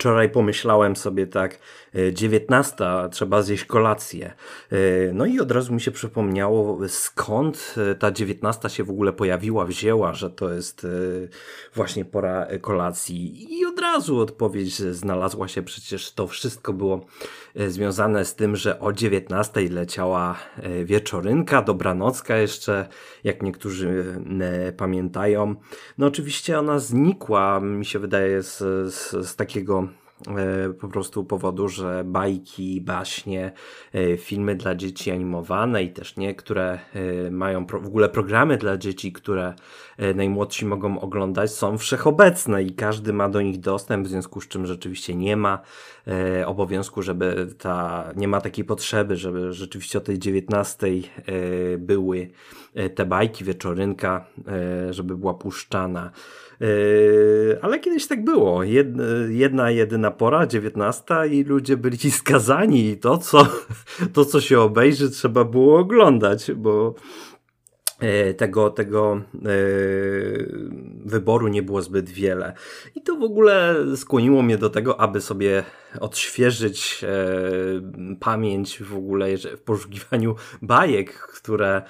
Wczoraj pomyślałem sobie tak, 19, e, trzeba zjeść kolację. E, no i od razu mi się przypomniało, skąd e, ta 19 się w ogóle pojawiła, wzięła, że to jest właśnie pora kolacji. I od razu odpowiedź znalazła się, przecież to wszystko było związane z tym, że o 19 leciała wieczorynka, dobranocka jeszcze, jak niektórzy pamiętają. No oczywiście ona znikła, mi się wydaje, z, z, z takiego po prostu powodu, że bajki, baśnie, e, filmy dla dzieci animowane i też niektóre e, mają w ogóle programy dla dzieci, które najmłodsi mogą oglądać, są wszechobecne i każdy ma do nich dostęp, w związku z czym rzeczywiście nie ma obowiązku, żeby ta, nie ma takiej potrzeby, żeby rzeczywiście o tej 19 były te bajki, wieczorynka, żeby była puszczana. Yy, ale kiedyś tak było. Jedna, jedyna pora, dziewiętnasta i ludzie byli skazani i to co, to, co się obejrzy, trzeba było oglądać, bo E, tego, tego e, wyboru nie było zbyt wiele. I to w ogóle skłoniło mnie do tego, aby sobie odświeżyć e, pamięć w ogóle w poszukiwaniu bajek, które,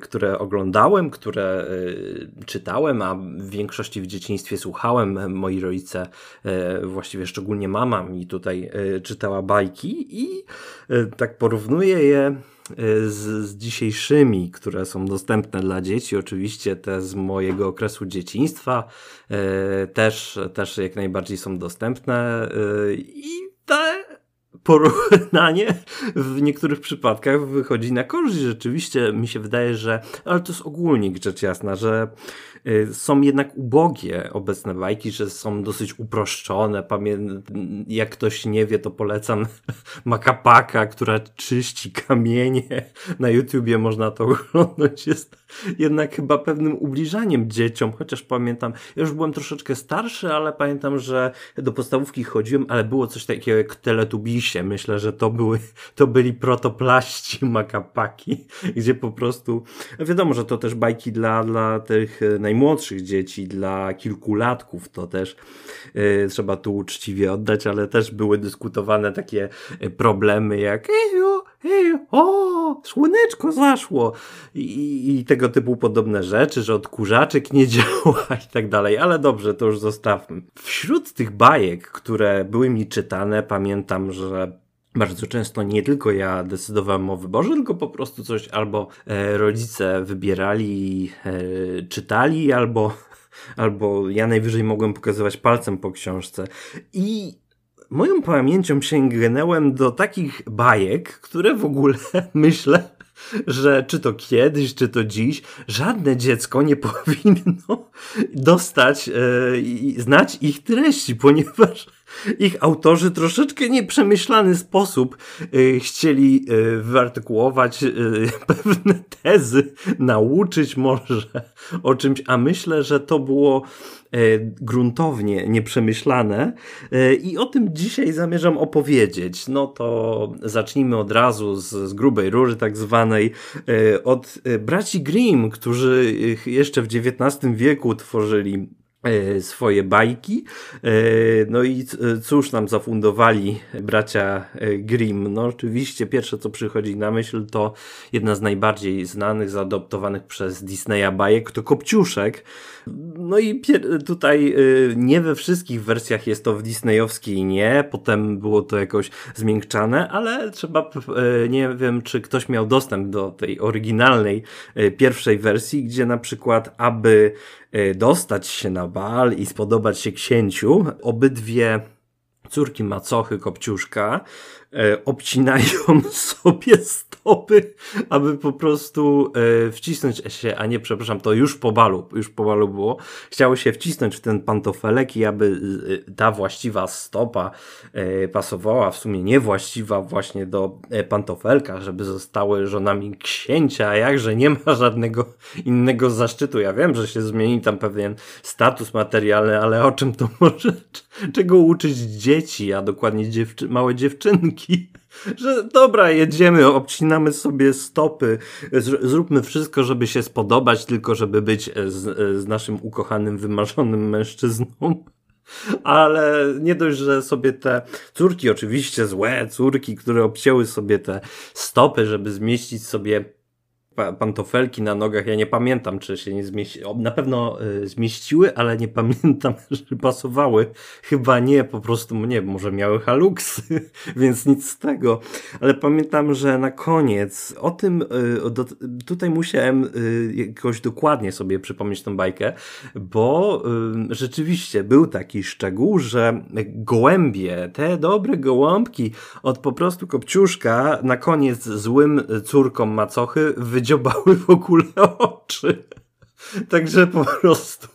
które oglądałem, które czytałem, a w większości w dzieciństwie słuchałem. Moi rodzice, właściwie szczególnie mama mi tutaj czytała bajki i tak porównuję je z, z dzisiejszymi, które są dostępne dla dzieci, oczywiście te z mojego okresu dzieciństwa e, też, też jak najbardziej są dostępne e, i te porównanie w niektórych przypadkach wychodzi na korzyść. Rzeczywiście mi się wydaje, że, ale to jest ogólnik rzecz jasna, że Y, są jednak ubogie obecne bajki, że są dosyć uproszczone. Pamię jak ktoś nie wie, to polecam Makapaka, która czyści kamienie. Na YouTubie można to oglądać. Jest jednak chyba pewnym ubliżaniem dzieciom, chociaż pamiętam, ja już byłem troszeczkę starszy, ale pamiętam, że do podstawówki chodziłem, ale było coś takiego jak Teletubisie. Myślę, że to były, to byli protoplaści Makapaki, gdzie po prostu, wiadomo, że to też bajki dla, dla tych najmłodszych najmłodszych dzieci, dla kilkulatków, to też y, trzeba tu uczciwie oddać, ale też były dyskutowane takie y, problemy jak ejo, ejo, o, słoneczko zaszło I, i tego typu podobne rzeczy, że odkurzaczek nie działa i tak dalej, ale dobrze, to już zostawmy. Wśród tych bajek, które były mi czytane, pamiętam, że bardzo często nie tylko ja decydowałem o wyborze, tylko po prostu coś albo e, rodzice wybierali, e, czytali, albo, albo ja najwyżej mogłem pokazywać palcem po książce. I moją pamięcią sięgnąłem do takich bajek, które w ogóle myślę, że czy to kiedyś, czy to dziś, żadne dziecko nie powinno dostać i znać ich treści, ponieważ ich autorzy troszeczkę nieprzemyślany sposób y, chcieli y, wyartykułować y, pewne tezy, nauczyć może o czymś, a myślę, że to było gruntownie nieprzemyślane i o tym dzisiaj zamierzam opowiedzieć. No to zacznijmy od razu z, z grubej rury tak zwanej od braci Grimm, którzy jeszcze w XIX wieku tworzyli swoje bajki. E, no i cóż nam zafundowali bracia e, Grimm? No oczywiście pierwsze co przychodzi na myśl to jedna z najbardziej znanych, zaadoptowanych przez Disneya bajek to Kopciuszek. No i tutaj nie we wszystkich wersjach jest to w disneyowskiej nie, potem było to jakoś zmiękczane, ale trzeba, nie wiem czy ktoś miał dostęp do tej oryginalnej pierwszej wersji, gdzie na przykład aby dostać się na bal i spodobać się księciu, obydwie córki macochy Kopciuszka obcinają sobie stopy, aby po prostu e, wcisnąć się, a nie, przepraszam, to już po balu, już po balu było, chciało się wcisnąć w ten pantofelek i aby e, ta właściwa stopa e, pasowała, w sumie niewłaściwa właśnie do e, pantofelka, żeby zostały żonami księcia, a jakże nie ma żadnego innego zaszczytu. Ja wiem, że się zmieni tam pewien status materialny, ale o czym to może, czego uczyć dzieci, a dokładnie dziewczy małe dziewczynki? że dobra, jedziemy, obcinamy sobie stopy, zróbmy wszystko, żeby się spodobać, tylko żeby być z, z naszym ukochanym, wymarzonym mężczyzną. ale nie dość, że sobie te córki, oczywiście złe córki, które obcięły sobie te stopy, żeby zmieścić sobie pantofelki na nogach. Ja nie pamiętam, czy się nie zmieściły. Na pewno y, zmieściły, ale nie pamiętam, że pasowały. Chyba nie, po prostu nie, może miały haluksy, więc nic z tego. Ale pamiętam, że na koniec o tym, y, tutaj musiałem y, jakoś dokładnie sobie przypomnieć tą bajkę, bo rzeczywiście był taki szczegół, że gołębie, te dobre gołąbki od po prostu kopciuszka na koniec złym córkom macochy wydziobały w ogóle oczy. Także po prostu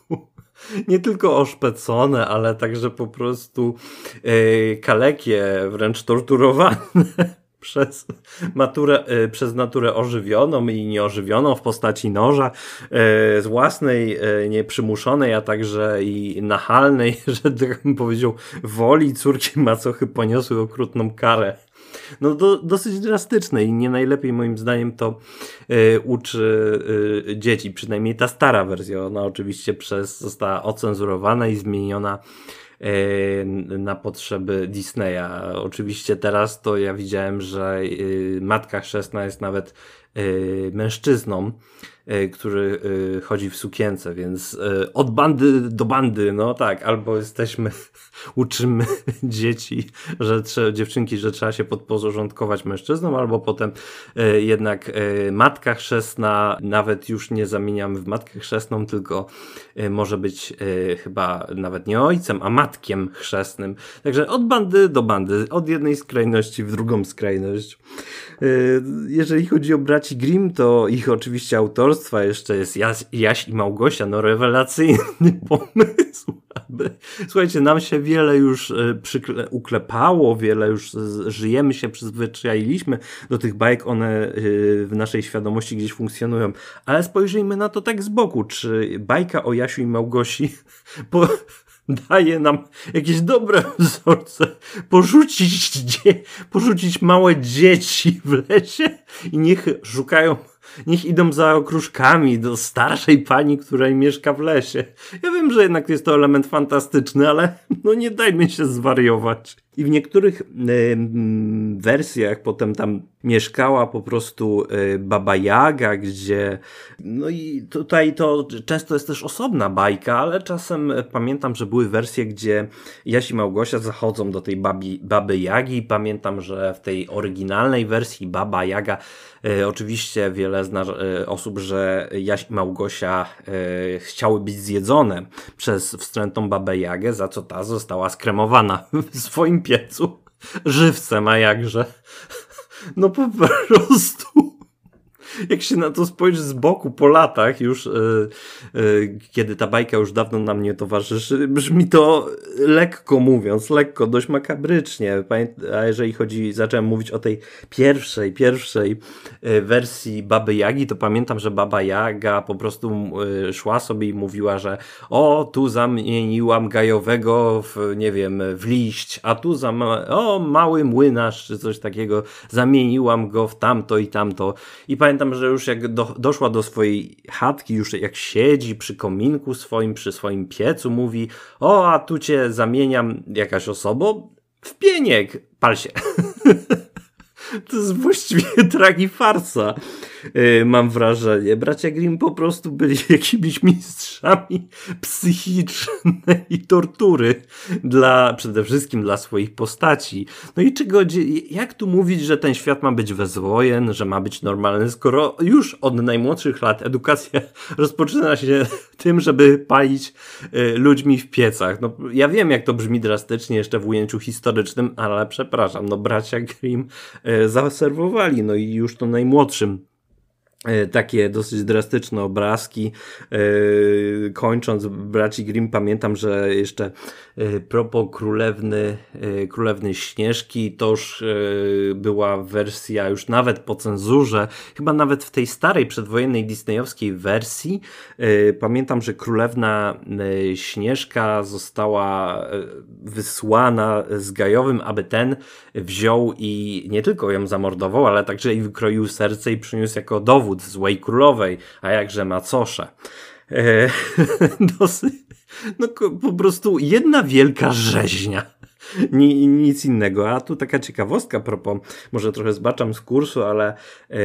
nie tylko oszpecone, ale także po prostu yy, kalekie, wręcz torturowane przez, maturę, yy, przez naturę ożywioną i nieożywioną w postaci noża, yy, z własnej, nieprzymuszonej, a także i nachalnej, że tak bym powiedział, woli córki macochy poniosły okrutną karę no do, dosyć drastyczne i nie najlepiej moim zdaniem to y, uczy y, dzieci, przynajmniej ta stara wersja, ona oczywiście przez, została ocenzurowana i zmieniona y, na potrzeby Disneya. Oczywiście teraz to ja widziałem, że matka chrzestna jest nawet mężczyzną, E, który e, chodzi w sukience, więc e, od bandy do bandy, no tak, albo jesteśmy, uczymy dzieci, że trzeba, dziewczynki, że trzeba się podporządkować mężczyznom, albo potem jednak matka chrzestna, nawet już nie zamieniamy w matkę chrzestną, tylko może być chyba nawet nie ojcem, a matkiem chrzestnym. Także od bandy do bandy, od jednej skrajności w drugą skrajność. Jeżeli chodzi o braci Grimm, to ich oczywiście autorstwo autorstwa jeszcze jest Jaś, Jaś i Małgosia, no rewelacyjny pomysł. Słuchajcie, nam się wiele już e, przykle, uklepało, wiele już żyjemy się, przyzwyczailiśmy do tych bajek, one e, w naszej świadomości gdzieś funkcjonują, ale spojrzyjmy na to tak z boku, czy bajka o Jasiu i Małgosi po, daje nam jakieś dobre wzorce. Porzucić, dzie, porzucić małe dzieci w lesie i niech szukają niech idą za okruszkami do starszej pani, która mieszka w lesie. Ja wiem, że jednak jest to element fantastyczny, ale no nie dajmy się zwariować. I w niektórych y, wersjach potem tam mieszkała po prostu y, Baba Jaga, gdzie no i tutaj to często jest też osobna bajka, ale czasem pamiętam, że były wersje, gdzie Jaś i Małgosia zachodzą do tej babi, Baby Jagi. Pamiętam, że w tej oryginalnej wersji Baba Jaga oczywiście wiele zna osób, że Jaś i Małgosia chciały być zjedzone przez wstrętą Babę Jagę, za co ta została skremowana w swoim piecu. Żywcem, a jakże. No po prostu jak się na to spojrzy z boku po latach już, yy, yy, kiedy ta bajka już dawno nam nie towarzyszy, brzmi to lekko mówiąc, lekko, dość makabrycznie. A jeżeli chodzi, zacząłem mówić o tej pierwszej, pierwszej yy, wersji Baby Jagi, to pamiętam, że Baba Jaga po prostu szła sobie i mówiła, że o, tu zamieniłam gajowego w, nie wiem, w liść, a tu za o, mały młynarz, czy coś takiego, zamieniłam go w tamto i tamto. I pamiętam, że już jak do, doszła do swojej chatki, już jak siedzi przy kominku swoim, przy swoim piecu, mówi: O, a tu cię zamieniam jakaś osobą w pieniek, pal się. to jest właściwie tragi farsa. Y, mam wrażenie. Bracia Grimm po prostu byli jakimiś mistrzami psychicznej tortury dla, przede wszystkim dla swoich postaci. No i czego, jak tu mówić, że ten świat ma być bezwojen, że ma być normalny, skoro już od najmłodszych lat edukacja rozpoczyna się tym, żeby palić y, ludźmi w piecach. No, ja wiem, jak to brzmi drastycznie jeszcze w ujęciu historycznym, ale przepraszam, no bracia Grimm y, zaserwowali, no i już to najmłodszym takie dosyć drastyczne obrazki. E, kończąc braci Grimm, pamiętam, że jeszcze e, propos królewny, królewny Śnieżki, to już była wersja już nawet po cenzurze, chyba nawet w tej starej przedwojennej disneyowskiej wersji. Pamiętam, że królewna Śnieżka została wysłana z Gajowym, aby ten wziął i nie tylko ją zamordował, ale także i wykroił serce i przyniósł jako dowód złej królowej, a jakże macosze. E, dosyć, No po prostu jedna wielka rzeźnia. Ni, nic innego. A tu taka ciekawostka, propos, może trochę zbaczam z kursu, ale yy,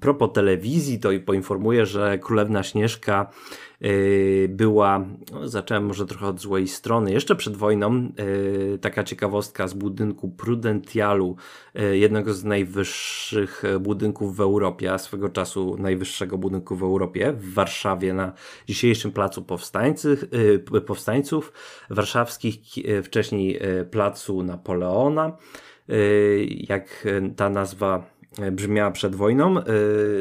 propos telewizji, to i poinformuję, że Królewna Śnieżka yy, była, no, zacząłem może trochę od złej strony, jeszcze przed wojną, yy, taka ciekawostka z budynku Prudentialu, yy, jednego z najwyższych budynków w Europie, a swego czasu najwyższego budynku w Europie, w Warszawie, na dzisiejszym placu powstańców, yy, powstańców warszawskich, wcześniej wcześniej e, placu Napoleona, e, jak ta nazwa brzmiała przed wojną, e,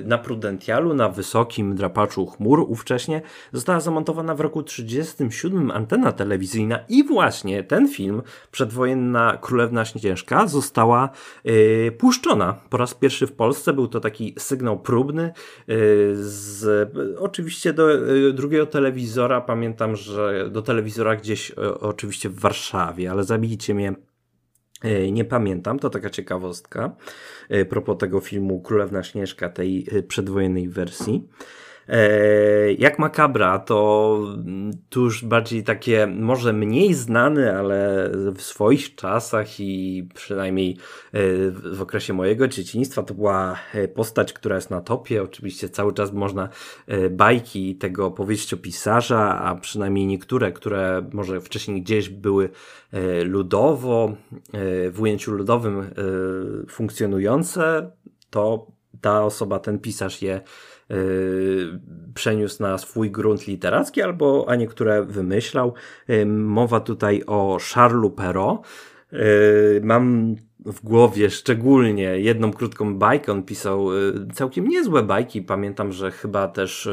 na Prudentialu, na wysokim drapaczu chmur ówcześnie została zamontowana w roku 1937 antena telewizyjna i właśnie ten film, przedwojenna Królewna Śnieżka, została puszczona po raz pierwszy w Polsce. Był to taki sygnał próbny z, oczywiście do drugiego telewizora, pamiętam, że do telewizora gdzieś oczywiście w Warszawie, ale zabijcie mnie E, nie pamiętam, to taka ciekawostka. E, propos tego filmu Królewna Śnieżka, tej e, przedwojennej wersji. E, jak Makabra, to tuż bardziej takie, może mniej znane, ale w swoich czasach i przynajmniej e, w okresie mojego dzieciństwa to była e, postać, która jest na topie. Oczywiście cały czas można bajki tego powieściopisarza, a przynajmniej niektóre, które może wcześniej gdzieś były ludowo, w ujęciu ludowym funkcjonujące, to ta osoba, ten pisarz je przeniósł na swój grunt literacki, albo a niektóre wymyślał. Y, mowa tutaj o Charlesu Perrault. Y, mam w głowie szczególnie jedną krótką bajkę. On pisał całkiem niezłe bajki. Pamiętam, że chyba też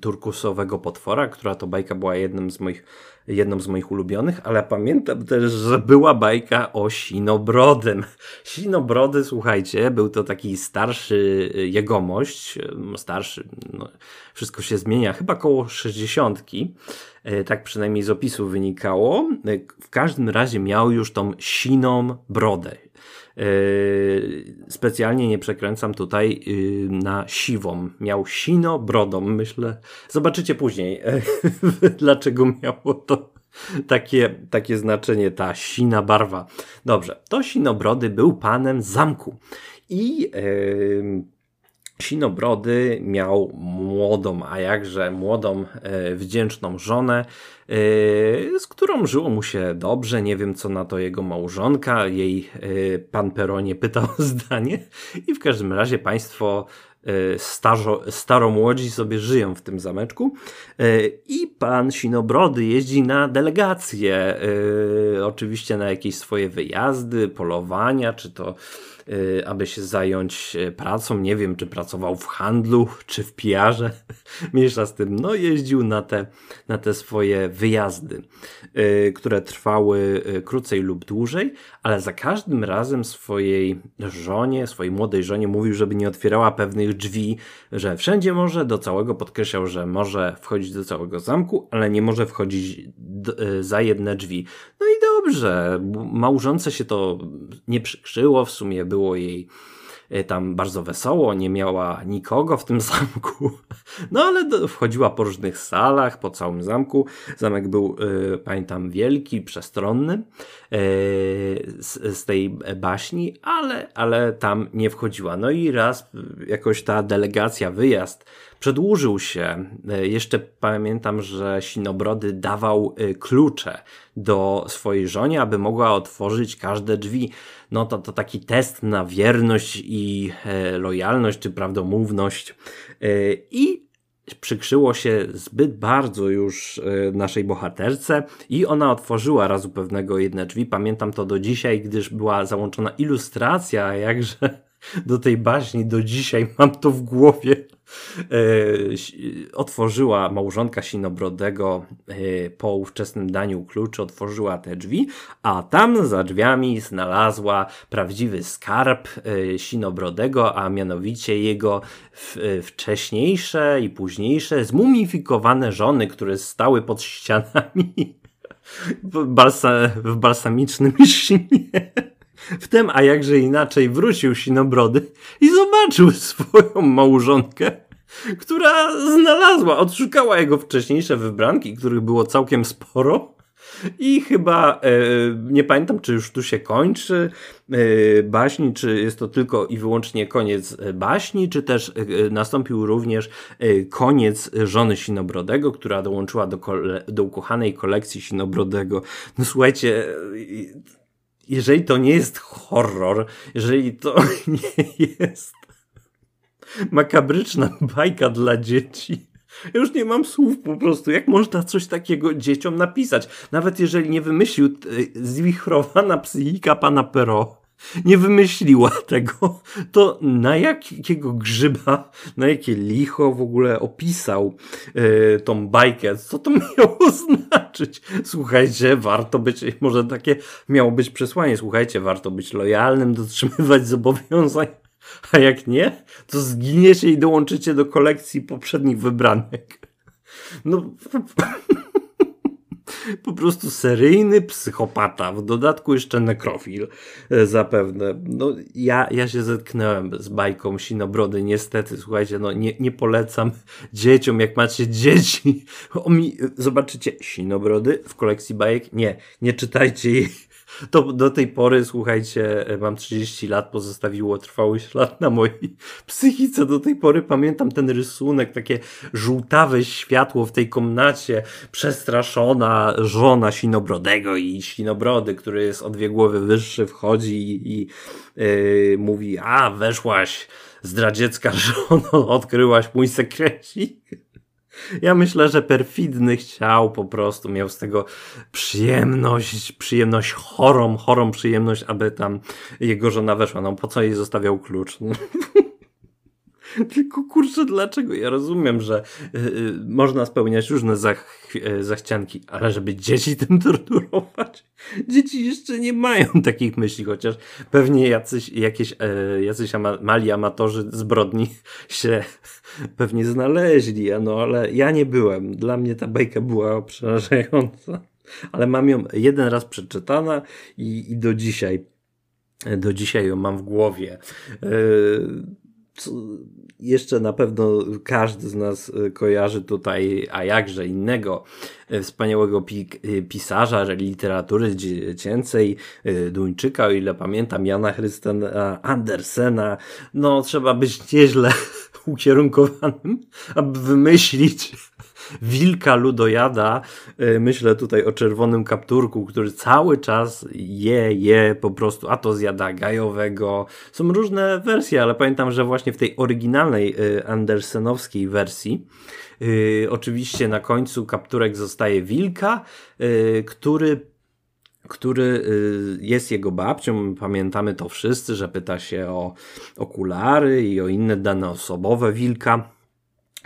turkusowego potwora, która to bajka była jednym z moich jedną z moich ulubionych, ale pamiętam też, że była bajka o Sinobrodym. Sinobrody, słuchajcie, był to taki starszy jegomość, starszy, no, wszystko się zmienia, chyba koło sześćdziesiątki, e, tak przynajmniej z opisu wynikało. W każdym razie miał już tą siną brodę. Yy, specjalnie nie przekręcam tutaj yy, na siwą. Miał sino brodą, myślę. Zobaczycie później, dlaczego miało to takie, takie znaczenie, ta sina barwa. Dobrze, to Sinobrody był panem zamku. I yy, Sinobrody miał młodą, a jakże młodą, e, wdzięczną żonę, e, z którą żyło mu się dobrze. Nie wiem, co na to jego małżonka. Jej e, pan Peronie pytał zdanie. I w każdym razie państwo starzo, staromłodzi sobie żyją w tym zameczku. I pan Sinobrody jeździ na delegacje, oczywiście na jakieś swoje wyjazdy, polowania, czy to aby się zająć pracą. Nie wiem, czy pracował w handlu, czy w pijarze. Mniejsza z tym. No, jeździł na te, na te swoje wyjazdy, które trwały krócej lub dłużej, ale za każdym razem swojej żonie, swojej młodej żonie mówił, żeby nie otwierała pewnych drzwi, że wszędzie może, do całego podkreślał, że może wchodzić do całego zamku, ale nie może wchodzić za jedne drzwi. No i dobrze, małżonce się to nie przykrzyło, w sumie było jej e, tam bardzo wesoło, nie miała nikogo w tym zamku. No ale wchodziła po różnych salach, po całym zamku. Zamek był, y, pamiętam, wielki, przestronny y, z, z, tej baśni, ale, ale tam nie wchodziła. No i raz jakoś ta delegacja, wyjazd przedłużył się. E, jeszcze pamiętam, że Sinobrody dawał e, klucze do swojej żonie, aby mogła otworzyć każde drzwi. No to, to taki test na wierność i e, lojalność, czy prawdomówność. I przykrzyło się zbyt bardzo już naszej bohaterce i ona otworzyła razu pewnego jedne drzwi. Pamiętam to do dzisiaj, gdyż była załączona ilustracja, jakże do tej baśni do dzisiaj mam to w głowie. E, otworzyła małżonka Sinobrodego e, po ówczesnym daniu kluczy, otworzyła te drzwi, a tam za drzwiami znalazła prawdziwy skarb e, Sinobrodego, a mianowicie jego wcześniejsze i późniejsze zmumifikowane żony, które stały pod ścianami w, balsa, w balsamicznym śnie. Wtem, a jakże inaczej, wrócił Sinobrody i zobaczył swoją małżonkę która znalazła, odszukała jego wcześniejsze wybranki, których było całkiem sporo. I chyba e, nie pamiętam, czy już tu się kończy e, baśni, czy jest to tylko i wyłącznie koniec baśni, czy też e, nastąpił również koniec żony Sinobrodego, która dołączyła do, kole, do ukochanej kolekcji Sinobrodego. No słuchajcie, jeżeli to nie jest horror, jeżeli to nie jest makabryczna bajka dla dzieci. Ja już nie mam słów po prostu. Jak można coś takiego dzieciom napisać? Nawet jeżeli nie wymyślił zwichrowana psychika pana Pero, nie wymyśliła tego, to na jakiego grzyba, na jakie licho w ogóle opisał yy, tą bajkę? Co to miało znaczyć? Słuchajcie, warto być, może takie miało być przesłanie, słuchajcie, warto być lojalnym, dotrzymywać zobowiązań a jak nie, to zginiecie i dołączycie do kolekcji poprzednich wybranek. No, po prostu seryjny psychopata, w dodatku jeszcze nekrofil e, zapewne. No, ja, ja się zetknąłem z bajką Sinobrody, niestety, słuchajcie, no nie, nie polecam dzieciom, jak macie dzieci. mi, zobaczycie Sinobrody w kolekcji bajek, nie, nie czytajcie jej to do tej pory, słuchajcie, mam 30 lat, pozostawiło trwały ślad na mojej psychice. Do tej pory pamiętam ten rysunek, takie żółtawe światło w tej komnacie, przestraszona żona Sinobrodego i Sinobrody, który jest o dwie głowy wyższy, wchodzi i, i yy, mówi, a weszłaś zdradziecka żono, odkryłaś mój sekrecik. Ja myślę, że perfidny chciał po prostu, miał z tego przyjemność, przyjemność chorą, chorą przyjemność, aby tam jego żona weszła. No po co jej zostawiał klucz? Tylko kurczę, dlaczego? Ja rozumiem, że yy, można spełniać różne zach yy, zachcianki, ale żeby dzieci tym torturować? Dzieci jeszcze nie mają takich myśli, chociaż pewnie jacyś, jakieś, yy, jacyś ama mali amatorzy zbrodni się pewnie znaleźli, no ale ja nie byłem. Dla mnie ta bajka była przerażająca. Ale mam ją jeden raz przeczytana i, i do dzisiaj, do dzisiaj ją mam w głowie. Yy, jeszcze na pewno każdy z nas e, kojarzy tutaj, a jakże innego e, wspaniałego e, pisarza literatury dziecięcej, Duńczyka, o ile pamiętam, Jana Chrystena Andersena. No, trzeba być nieźle ukierunkowanym, aby wymyślić wilka ludojada. E, myślę tutaj o czerwonym kapturku, który cały czas je, je po prostu, a to zjada gajowego. Są różne wersje, ale pamiętam, że właśnie w tej oryginalnej e, Andersenowskiej wersji Yy, oczywiście na końcu kapturek zostaje wilka, który który jest jego babcią. Pamiętamy to wszyscy, że pyta się o okulary i o inne dane osobowe wilka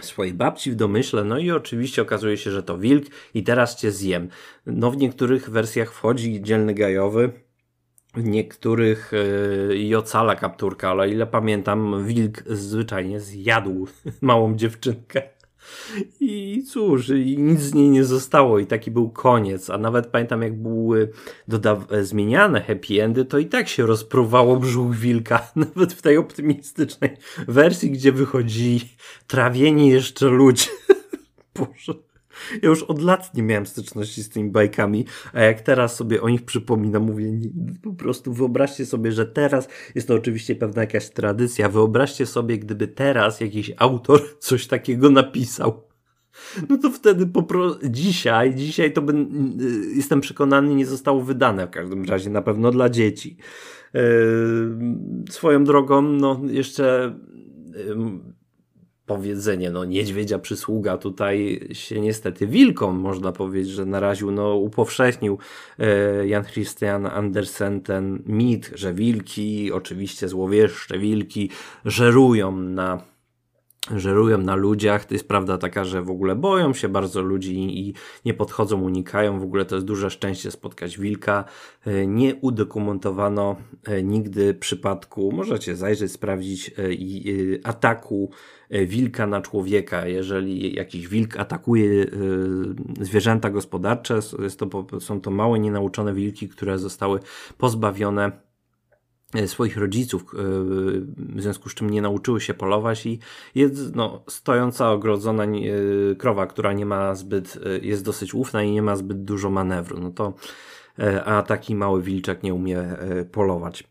swojej babci w domyśle, no i oczywiście okazuje się, że to wilk i teraz cię zjem. No w niektórych wersjach wchodzi dzielny gajowy, w niektórych yy, i ocala kapturka, ale ile pamiętam, wilk zwyczajnie zjadł małą dziewczynkę. I cóż, i nic z niej nie zostało i taki był koniec. A nawet pamiętam, jak były doda- zmieniane happy endy, to i tak się rozpruwało brzuch wilka. Nawet w tej optymistycznej wersji, gdzie wychodzi trawieni jeszcze ludzie. Boże. Ja już od lat nie miałem styczności z tymi bajkami, a jak teraz sobie o nich przypominam, mówię, nie, po prostu wyobraźcie sobie, że teraz jest to oczywiście pewna jakaś tradycja. Wyobraźcie sobie, gdyby teraz jakiś autor coś takiego napisał. No to wtedy po prostu dzisiaj, dzisiaj to by, y, jestem przekonany, nie zostało wydane w każdym razie, na pewno dla dzieci. Yy, swoją drogą, no jeszcze powiedzenie, no niedźwiedzia przysługa tutaj się niestety wilkom, można powiedzieć, że naraził, no upowszechnił e, Jan Christian Andersen ten mit, że wilki, oczywiście złowieszcze wilki, żerują na żerują na ludziach. To jest prawda taka, że w ogóle boją się bardzo ludzi i nie podchodzą, unikają. W ogóle to jest duże szczęście spotkać wilka. E, nie udokumentowano e, nigdy przypadku, możecie zajrzeć, sprawdzić ataku E, wilka na człowieka. Jeżeli jakiś wilk atakuje zwierzęta gospodarcze, jest to, są to małe, nienauczone wilki, które zostały pozbawione swoich rodziców, w związku z czym nie nauczyły się polować i jest no, stojąca, ogrodzona krowa, która nie ma zbyt, jest dosyć ufna i nie ma zbyt dużo manewru. No to, a taki mały wilczek nie umie polować.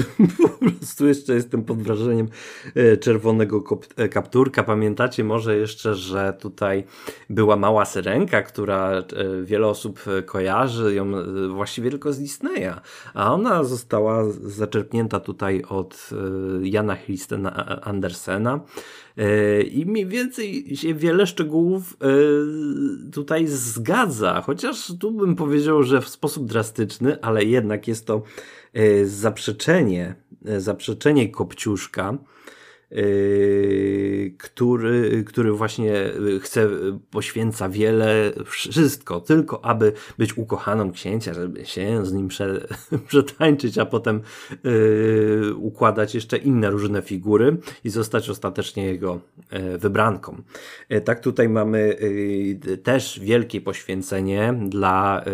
po prostu jeszcze jestem pod wrażeniem e, czerwonego e, kapturka. Pamiętacie może jeszcze, że tutaj była mała syrenka, która e, wiele osób kojarzy ją właściwie tylko z Disneya, a ona została zaczerpnięta tutaj od Jana Christena Andersena. I mniej więcej się wiele szczegółów tutaj zgadza, chociaż tu bym powiedział, że w sposób drastyczny, ale jednak jest to zaprzeczenie, e, zaprzeczenie Kopciuszka który, który właśnie chce, poświęca wiele, wszystko, tylko aby być ukochaną księcia, żeby się z nim prze, przetańczyć, a potem yy, układać jeszcze inne różne figury i zostać ostatecznie jego wybranką. Tak tutaj mamy też wielkie poświęcenie dla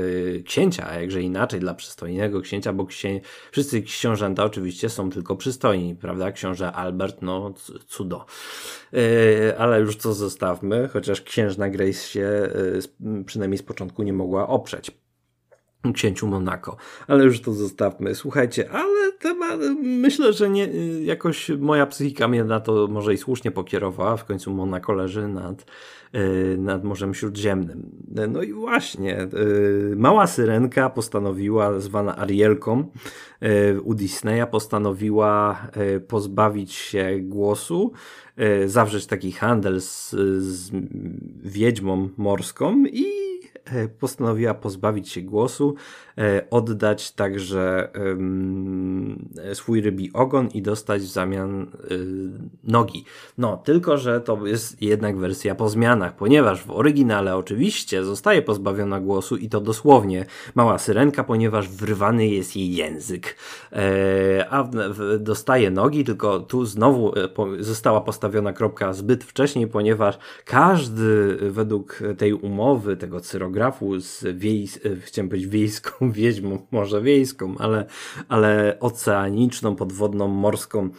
księcia, a jakże inaczej, dla przystojnego księcia, bo księ... wszyscy książęta oczywiście są tylko przystojni, prawda? Książę Albert, no cudo. E, ale już to zostawmy, chociaż księżna Grace się e, przynajmniej z początku nie mogła oprzeć księciu Monako. Ale już to zostawmy. Słuchajcie, ale temat, myślę, że nie, jakoś moja psychika mnie na to może i słusznie pokierowała. W końcu Monako leży nad, e, nad Morzem Śródziemnym. No i właśnie, mała syrenka postanowiła, zwana Arielką, E, u Disneya postanowiła pozbawić się głosu, zawrzeć taki handel z, z wiedźmą morską i postanowiła pozbawić się głosu, oddać także swój rybi ogon i dostać w zamian nogi. No, tylko że to jest jednak wersja po zmianach, ponieważ w oryginale oczywiście zostaje pozbawiona głosu i to dosłownie mała syrenka, ponieważ wrywany jest jej język. E, a dostaje nogi, tylko tu znowu e, została postawiona kropka zbyt wcześniej, ponieważ każdy według tej umowy, tego cyrografu z wiejs, e, chciałem powiedzieć wiejską wiedźmą, może wiejską, ale, ale oceaniczną, podwodną, morską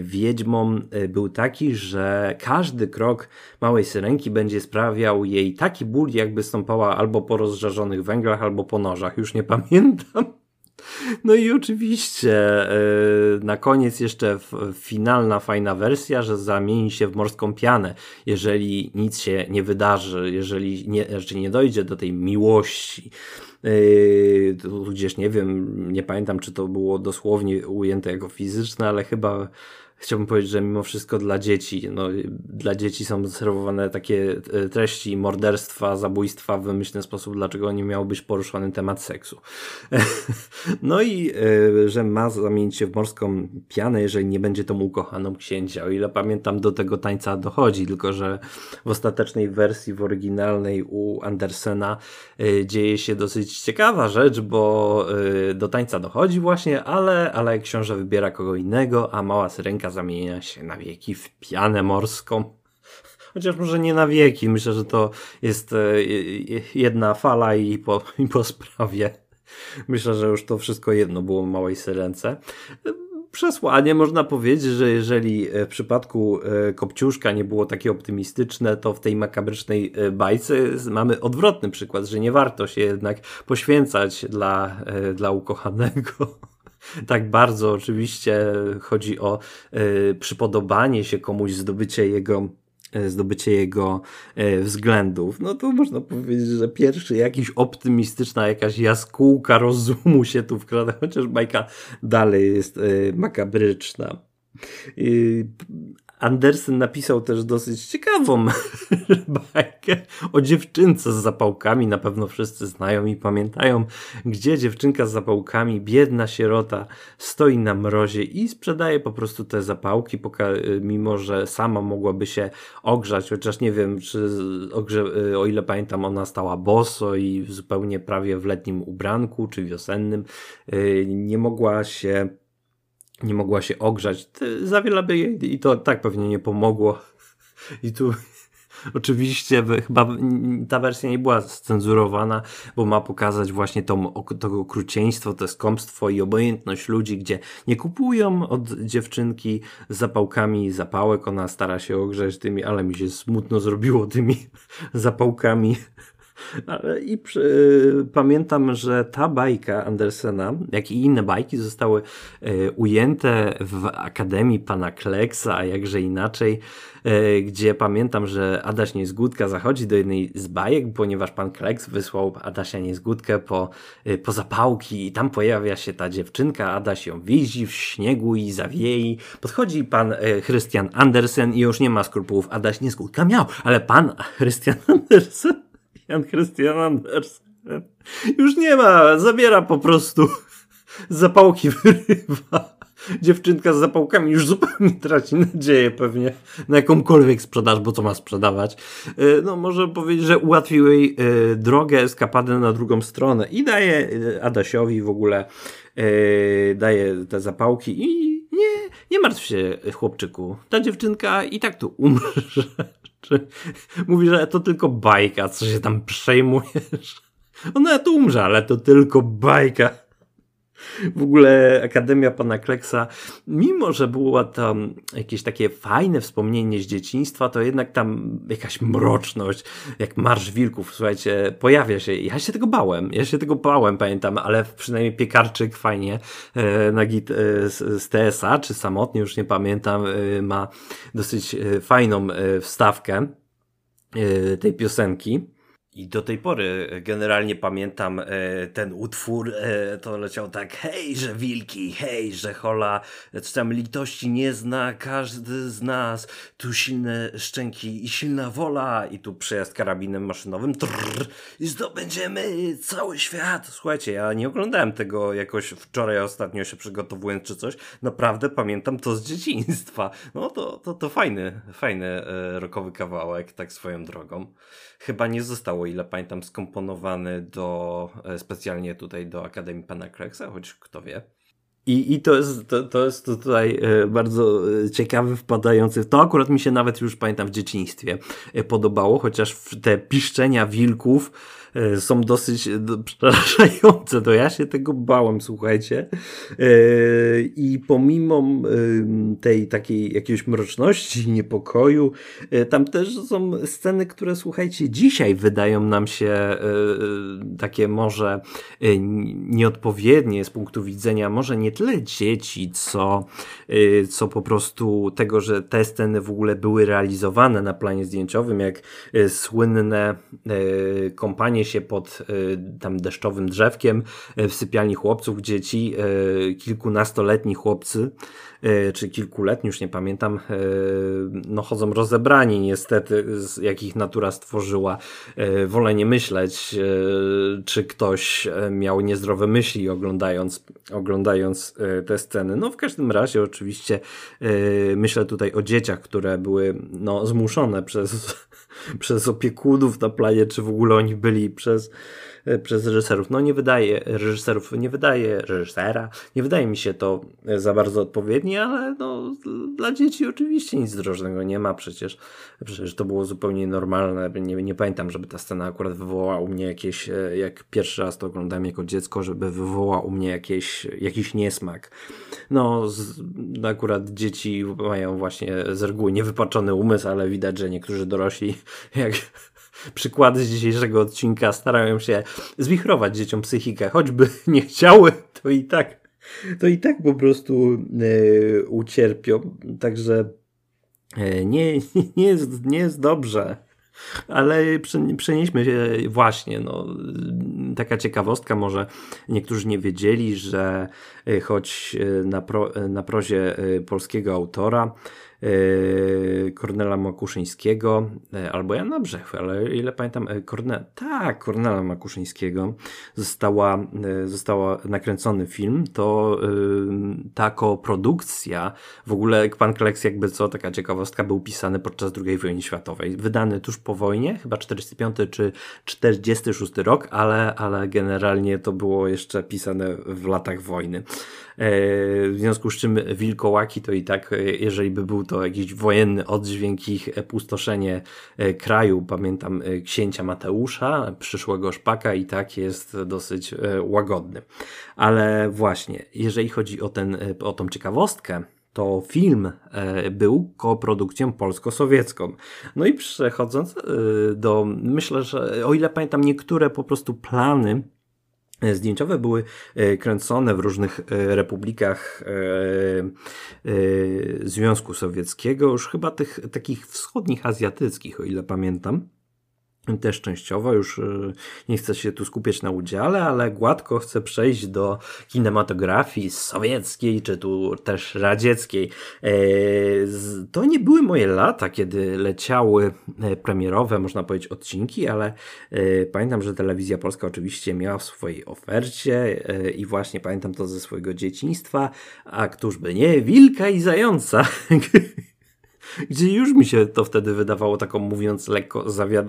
wiedźmą był taki, że każdy krok małej syrenki będzie sprawiał jej taki ból, jakby stąpała albo po rozżarzonych węglach, albo po nożach. Już nie pamiętam. No i oczywiście yy, na koniec jeszcze finalna, fajna wersja, że zamieni się w morską pianę, jeżeli nic się nie wydarzy, jeżeli nie, znaczy nie dojdzie do tej miłości. Yy, tudzież nie wiem, nie pamiętam, czy to było dosłownie ujęte jako fizyczne, ale chyba chciałbym powiedzieć, że mimo wszystko dla dzieci, no, dla dzieci są serwowane takie e, treści morderstwa, zabójstwa w wymyślny sposób, dlaczego nie miał być poruszony temat seksu. no i e, że ma zamienić się w morską pianę, jeżeli nie będzie tą ukochaną księcia. O ile pamiętam, do tego tańca dochodzi, tylko że w ostatecznej wersji, w oryginalnej u Andersena e, dzieje się dosyć ciekawa rzecz, bo do tańca dochodzi właśnie, ale, ale książę wybiera kogo innego, a mała syrenka zamienia się na wieki w pianę morską. Chociaż może nie na wieki. Myślę, że to jest e, jedna fala i po, i po sprawie. Myślę, że już to wszystko jedno było w małej syrence. Przesłanie można powiedzieć, że jeżeli w przypadku e, Kopciuszka nie było takie optymistyczne, to w tej makabrycznej e, bajce mamy odwrotny przykład, że nie warto się jednak poświęcać dla, dla ukochanego tak bardzo oczywiście chodzi o y, przypodobanie się komuś, zdobycie jego e, zdobycie jego y, względów, no to można powiedzieć, że pierwszy jakiś optymistyczna jakaś jaskółka rozumu się tu wkrada, chociaż bajka dalej jest makabryczna. Andersen napisał też dosyć ciekawą bajkę o dziewczynce z zapałkami. Na pewno wszyscy znają i pamiętają, gdzie dziewczynka z zapałkami, biedna sierota, stoi na mrozie i sprzedaje po prostu te zapałki, mimo że sama mogłaby się ogrzać, chociaż nie wiem, czy o ile pamiętam, ona stała boso i zupełnie prawie w letnim ubranku, czy wiosennym. Y, nie mogła się nie mogła się ogrzać. Za wiele by jej i to tak pewnie nie pomogło. I tu Oczywiście chyba ta wersja nie była scenzurowana, bo ma pokazać właśnie to, to okrucieństwo, to skąpstwo i obojętność ludzi, gdzie nie kupują od dziewczynki zapałkami zapałek, ona stara się ogrzeć tymi, ale mi się smutno zrobiło tymi zapałkami i przy, pamiętam, że ta bajka Andersena, jak i inne bajki zostały e, ujęte w Akademii Pana Kleksa, a jakże inaczej, e, gdzie pamiętam, że Adaś Niezgódka zachodzi do jednej z bajek, ponieważ Pan Kleks wysłał Adasia Niezgódkę po, e, po zapałki i tam pojawia się ta dziewczynka, Adaś ją widzi w śniegu i zawiei. Podchodzi Pan Christian Andersen i już nie ma skrupułów. Adaś Niezgódka miał, ale Pan Christian Andersen Jan Christian Andersen. Już nie ma, zabiera po prostu zapałki wyrywa. Dziewczynka z zapałkami już zupełnie traci nadzieję pewnie na jakąkolwiek sprzedaż, bo co ma sprzedawać. E, no może powiedzieć, że ułatwił jej e, drogę, eskapadę na drugą stronę i daje e, Adasiowi w ogóle daje te zapałki i nie, nie martw się chłopczyku, ta dziewczynka i tak tu umrze. Czy mówi, że to tylko bajka, co się tam przejmujesz? Ona tu umrze, ale to tylko bajka. W ogóle Akademia Pana Kleksa, mimo że było tam jakieś takie fajne wspomnienie z dzieciństwa, to jednak tam jakaś mroczność, jak Marsz Wilków, słuchajcie, pojawia się. Ja się tego bałem, ja się tego bałem, pamiętam, ale przynajmniej Piekarczyk fajnie e, na git e, z, z TSA, czy samotnie, już nie pamiętam, e, ma dosyć fajną wstawkę tej piosenki. I do tej pory generalnie pamiętam e, ten utwór, e, to leciał tak hej, że wilki, hej, że hola, tam litości nie zna każdy z nas, tu silne szczęki i silna wola i tu przejazd karabinem maszynowym trrr, i zdobędziemy cały świat. Słuchajcie, ja nie oglądałem tego jakoś wczoraj ostatnio się przygotowując czy coś, naprawdę pamiętam to z dzieciństwa. No to, to, to fajny, fajny e, rokowy kawałek, tak swoją drogą. Chyba nie zostało o ile pamiętam, skomponowany do, e, specjalnie tutaj do Akademii Pana Kreksa, choć kto wie. I, i to, jest, to, to jest tutaj e, bardzo e, ciekawy, wpadający. To akurat mi się nawet już pamiętam w dzieciństwie podobało, chociaż te piszczenia wilków są dosyć e, przerażające. To ja się tego bałem, słuchajcie. E, I pomimo tej takiej jakiejś mroczności, niepokoju, tam też są sceny, które słuchajcie, dzisiaj wydają nam się takie może nieodpowiednie z punktu widzenia może nie tyle dzieci, co, co po prostu tego, że te sceny w ogóle były realizowane na planie zdjęciowym, jak słynne kompanie się pod y, tam deszczowym drzewkiem y, w sypialni chłopców, gdzie ci y, kilkunastoletni chłopcy, czy kilkuletni, już nie pamiętam, no chodzą rozebrani niestety, z jakich natura stworzyła. Wolę nie myśleć, czy ktoś miał niezdrowe myśli oglądając, oglądając te sceny. No w każdym razie oczywiście myślę tutaj o dzieciach, które były no, zmuszone przez przez opiekunów na planie, czy w ogóle oni byli przez przez reżyserów. No nie wydaje reżyserów, nie wydaje reżysera, nie wydaje mi się to za bardzo odpowiednie, ale no dla dzieci oczywiście nic drożnego nie ma przecież. Przecież to było zupełnie normalne. Nie, nie pamiętam, żeby ta scena akurat wywołała u mnie jakieś, e, jak pierwszy raz to oglądałem jako dziecko, żeby wywołała u mnie jakieś, jakiś niesmak. No, z, akurat dzieci mają właśnie z reguły niewypaczony umysł, ale widać, że niektórzy dorośli, jak przykłady z dzisiejszego odcinka starają się zwichrować dzieciom psychikę, choćby nie chciały, to i tak, to i tak po prostu e, ucierpią. Także e, nie, nie, jest, nie jest dobrze. Ale przenieśmy się właśnie, no, taka ciekawostka, może niektórzy nie wiedzieli, że e, choć na, pro, na prozie polskiego autora Kornela Makuszyńskiego, e, albo Jana Brzechwy, ale ile pamiętam, e, Korne... tak, Kornela Makuszyńskiego. Została, została nakręcony film, to ta koprodukcja, w ogóle Pan Kleks jakby co, taka ciekawostka, był pisany podczas II wojny światowej, wydany tuż po wojnie, chyba 45 czy 46 rok, ale, ale generalnie to było jeszcze pisane w latach wojny. W związku z czym wilkołaki to i tak, jeżeli by był to to jakiś wojenny oddźwięk ich pustoszenie kraju. Pamiętam księcia Mateusza, przyszłego szpaka i tak jest dosyć łagodny. Ale właśnie, jeżeli chodzi o, ten, o tą ciekawostkę, to film e, był koprodukcją polsko-sowiecką. No i przechodząc e, do, myślę, że o ile pamiętam, niektóre po prostu plany e, Zdjęciowe były kręcone w różnych republikach Związku Sowieckiego, już chyba tych takich wschodnich, azjatyckich, o ile pamiętam też częściowo, już y, nie chcę się tu skupiać na udziale, ale gładko chcę przejść do kinematografii sowieckiej, czy tu też radzieckiej. E, to nie były moje lata, kiedy leciały e, premierowe, można powiedzieć, odcinki, ale e, pamiętam, że telewizja polska oczywiście miała w swojej ofercie i właśnie pamiętam to ze swojego dzieciństwa, a któż by nie, Wilka i Zająca gdzie już mi się to wtedy wydawało taką, mówiąc lekko,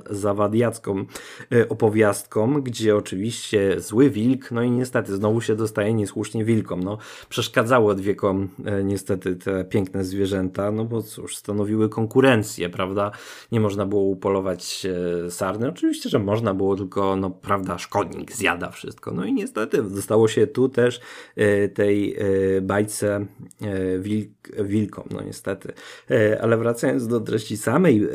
zawadiacką e, opowiastką, gdzie oczywiście zły wilk, no i niestety znowu się dostaje niesłusznie wilkom. No, przeszkadzały odwiekom e, niestety te piękne zwierzęta, no bo cóż, stanowiły konkurencję, prawda? Nie można było upolować e, sarny. Oczywiście, że można było, tylko, no prawda, szkodnik zjada wszystko. No i niestety dostało się tu też tej bajce wilk, wilkom, no niestety. Ale ale wracając do treści samej e,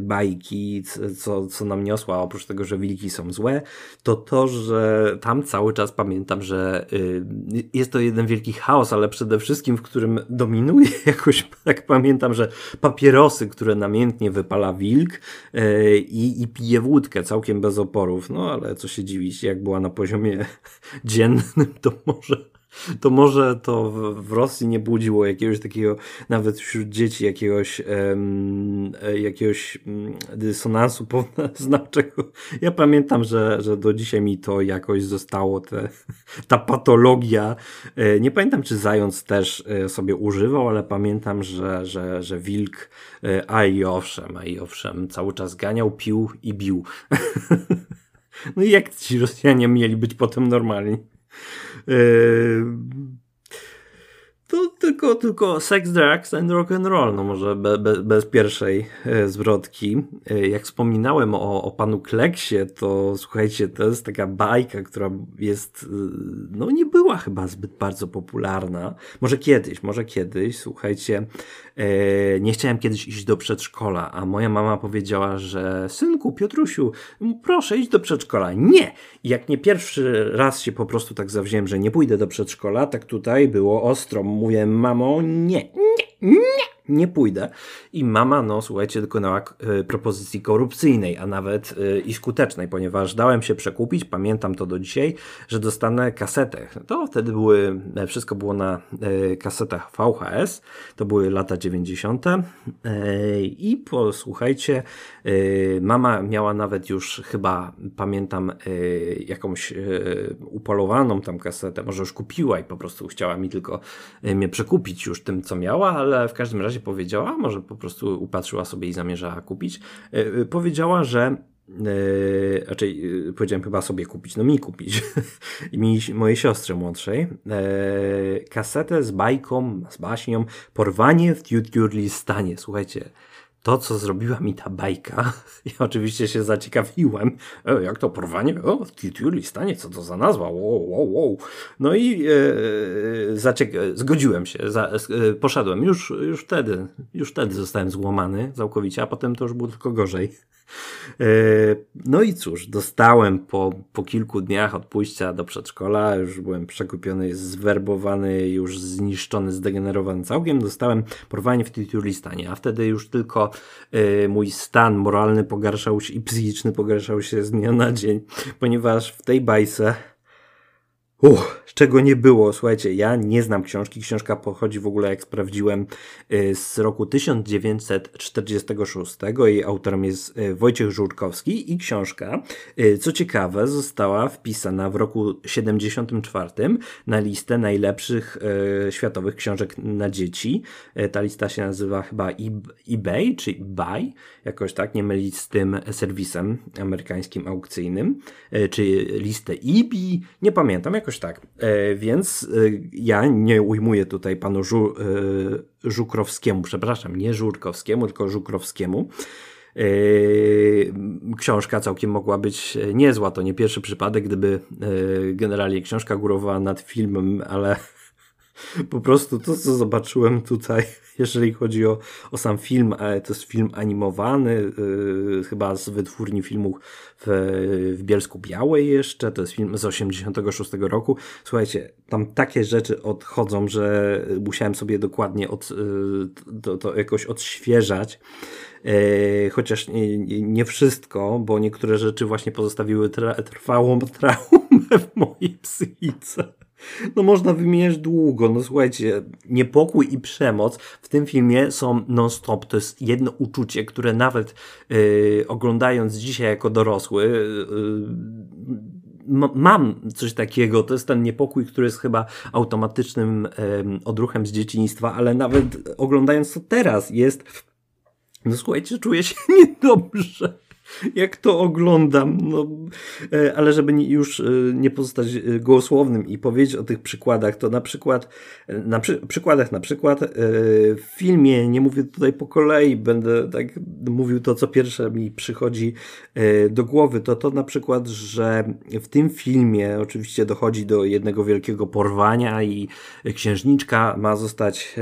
bajki, co, co nam niosła, oprócz tego, że wilki są złe, to to, że tam cały czas pamiętam, że e, jest to jeden wielki chaos, ale przede wszystkim, w którym dominuje jakoś, tak pamiętam, że papierosy, które namiętnie wypala wilk e, i, i pije wódkę całkiem bez oporów. No ale co się dziwić, jak była na poziomie dziennym, to może to może to w, Rosji nie budziło jakiegoś takiego, nawet wśród dzieci, jakiegoś, um, jakiegoś mm, dysonansu poznawczego. Ja pamiętam, że, że do dzisiaj mi to jakoś zostało, te, ta patologia. E, nie pamiętam, czy zając też e, sobie używał, ale pamiętam, że, że, że wilk, a i owszem, a i owszem, cały czas ganiał, pił i bił. No i jak ci Rosjanie mieli być potem normalni? Yy, to tylko, tylko sex, drugs and rock and roll, no może be, be, bez pierwszej e, zwrotki. E, jak wspominałem o, o panu Kleksie, to słuchajcie, to jest taka bajka, która jest, e, no nie była chyba zbyt bardzo popularna. Może kiedyś, może kiedyś, słuchajcie, nie chciałem kiedyś iść do przedszkola, a moja mama powiedziała, że synku, Piotrusiu, proszę iść do przedszkola. Nie! Jak nie pierwszy raz się po prostu tak zawziąłem, że nie pójdę do przedszkola, tak tutaj było ostro mówię, mamo, nie, nie, nie nie pójdę. I mama, no słuchajcie, dokonała e, propozycji korupcyjnej, a nawet e, i skutecznej, ponieważ dałem się przekupić, pamiętam to do dzisiaj, że dostanę kasetę. To wtedy były, e, wszystko było na kasetach VHS, to były lata 90. I posłuchajcie, mama miała nawet już chyba, pamiętam, jakąś upolowaną tam kasetę, może już kupiła i po prostu chciała mi tylko mnie przekupić już tym, co miała, ale w każdym razie razie powiedziała, może po prostu upatrzyła sobie i zamierzała kupić, e, e, powiedziała, że Yy, raczej yy, powiedziałem chyba sobie kupić, no mi kupić, mi, mojej siostrze młodszej, yy, kasetę z bajką, z baśnią Porwanie w Tjutjurlistanie. Słuchajcie, to, co zrobiła mi ta bajka, ja oczywiście się zaciekawiłem, e, jak to porwanie, o, Tituli stanie, co to za nazwa, wow, wow, wow. No i e, zaciek- zgodziłem się, za, e, poszedłem, już, już wtedy, już wtedy zostałem złamany całkowicie, a potem to już było tylko gorzej. E, no i cóż, dostałem po, po kilku dniach od pójścia do przedszkola, już byłem przekupiony, zwerbowany, już zniszczony, zdegenerowany całkiem, dostałem porwanie w Titulistanie, a wtedy już tylko y, mój stan moralny pogarszał się i psychiczny pogarszał się z dnia na dzień, ponieważ w tej bajce Uch, czego nie było. Słuchajcie, ja nie znam książki. Książka pochodzi w ogóle, jak sprawdziłem, y, z roku 1946. Jej autorem jest y, Wojciech Żurkowski i książka, y, co ciekawe, została wpisana w roku 74 na listę najlepszych światowych książek na dzieci. Ta lista się nazywa chyba eBay, czy eBay, jakoś tak, nie mylić z tym serwisem amerykańskim aukcyjnym, czy listę EB, nie pamiętam, jakoś jakoś tak. E, więc e, ja nie ujmuję tutaj panu Żu, e, Żukrowskiemu, przepraszam, nie Żurkowskiemu, tylko Żukrowskiemu. Książka całkiem mogła być niezła. To nie pierwszy przypadek, gdyby generalnie książka górowała nad filmem, ale po prostu to, co zobaczyłem tutaj, jeżeli chodzi o, o sam film, to jest film animowany, yy, chyba z wytwórni filmu w, w Bielsku Białej jeszcze, to jest film z 86 roku. Słuchajcie, tam takie rzeczy odchodzą, że musiałem sobie dokładnie od, yy, to, to jakoś odświeżać. Chociaż nie, nie, wszystko, bo niektóre rzeczy właśnie pozostawiły tra trwałą traumę w mojej psychice. No można wymieniać długo. No słuchajcie, niepokój i przemoc w tym filmie są non-stop. To jest jedno uczucie, które nawet yy, oglądając dzisiaj jako dorosły yy, mam coś takiego. To jest ten niepokój, który jest chyba automatycznym odruchem z dzieciństwa, ale nawet oglądając to teraz jest no słuchajcie, czuję się niedobrze jak to oglądam. No, e, ale żeby już e, nie pozostać e, gołosłownym i powiedzieć o tych przykładach, to na przykład, na przy, przykładach na przykład w filmie, nie mówię tutaj po kolei, będę tak mówił to, co pierwsze mi przychodzi do głowy, to to na przykład, że w tym filmie oczywiście dochodzi do jednego wielkiego porwania i księżniczka ma zostać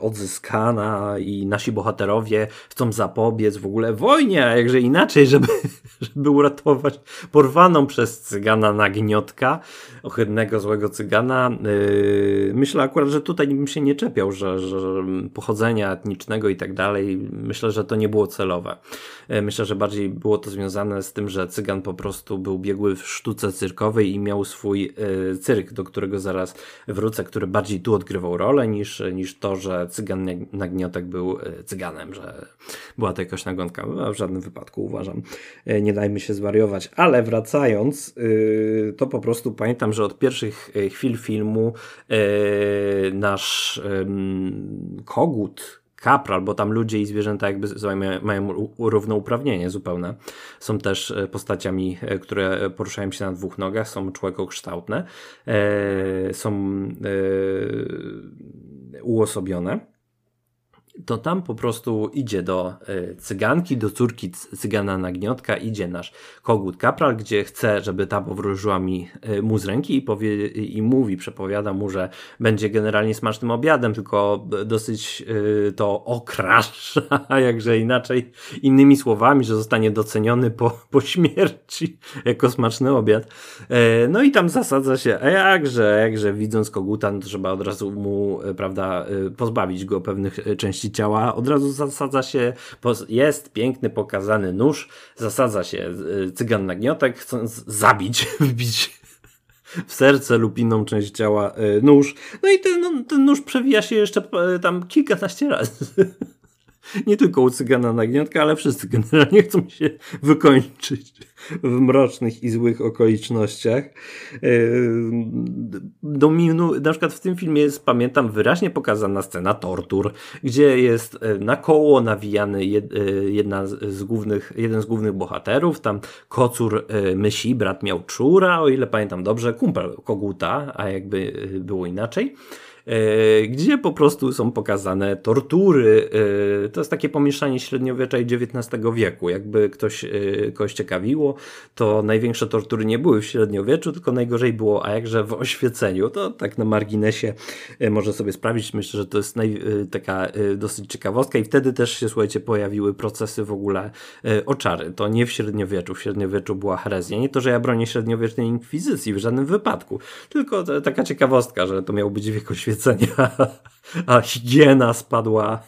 odzyskana i nasi bohaterowie chcą zapobiec w ogóle wojnie, a jakże inaczej, żeby, żeby uratować porwaną przez cygana nagniotka, ohydnego, złego cygana. Yy, myślę akurat, że tutaj bym się nie czepiał, że, że pochodzenia etnicznego i tak dalej, myślę, że to nie było celowe. Yy, myślę, że bardziej było to związane z tym, że cygan po prostu był biegły w sztuce cyrkowej i miał swój yy, cyrk, do którego zaraz wrócę, który bardziej tu odgrywał rolę niż, niż to, że cygan nagniotek był cyganem, że była to jakaś nagonka. W żadnym wypadku uważam. E, nie dajmy się zwariować. Ale wracając, e, to po prostu pamiętam, że od pierwszych e, chwil filmu nasz kogut, kapral, bo tam ludzie i zwierzęta jakby mają równouprawnienie zupełne. Są też postaciami, które poruszają się na dwóch nogach, są człowiekokształtne, są uosobione to tam po prostu idzie do y, cyganki, do córki cygana Nagniotka, idzie nasz kogut kapral, gdzie chce, żeby ta powróżyła mi y, mu z ręki i, powie, i mówi, przepowiada mu, że będzie generalnie smacznym obiadem, tylko dosyć y, to okrasza, jakże inaczej, innymi słowami, że zostanie doceniony po, po śmierci jako smaczny obiad. No i tam zasadza się, a jakże, jakże widząc koguta, no trzeba od razu mu, prawda, pozbawić go pewnych części części ciała, od razu zasadza się, jest piękny, pokazany nóż, zasadza się y, cygan nagniotek, chcąc zabić, wbić w serce lub inną część ciała y, nóż. No i ten, no, ten nóż przewija się jeszcze y, tam kilkanaście razy. Nie tylko u cygana nagniotka, ale wszyscy generalnie chcą się wykończyć w mrocznych i złych okolicznościach. E, do minu, na przykład w tym filmie jest, pamiętam, wyraźnie pokazana scena tortur, gdzie jest e, na koło nawijany e, jedna z głównych, jeden z głównych bohaterów, tam kocur myśli, brat miał czura, o ile pamiętam dobrze, kumpel koguta, a jakby było inaczej. E, gdzie po prostu są pokazane tortury. E, to jest takie pomieszanie średniowiecza i XIX wieku. Jakby ktoś e, kogoś ciekawiło, to największe tortury nie były w średniowieczu, tylko najgorzej było, a jakże w oświeceniu. To tak na marginesie może sobie sprawdzić. Myślę, że to jest naj, taka dosyć ciekawostka i wtedy też się, słuchajcie, pojawiły procesy w ogóle oczary. To nie w średniowieczu. W średniowieczu była herezja. Nie to, że ja bronię średniowiecznej inkwizycji w żadnym wypadku, tylko taka ciekawostka, że to miał być wiek oświecenia a higiena spadła.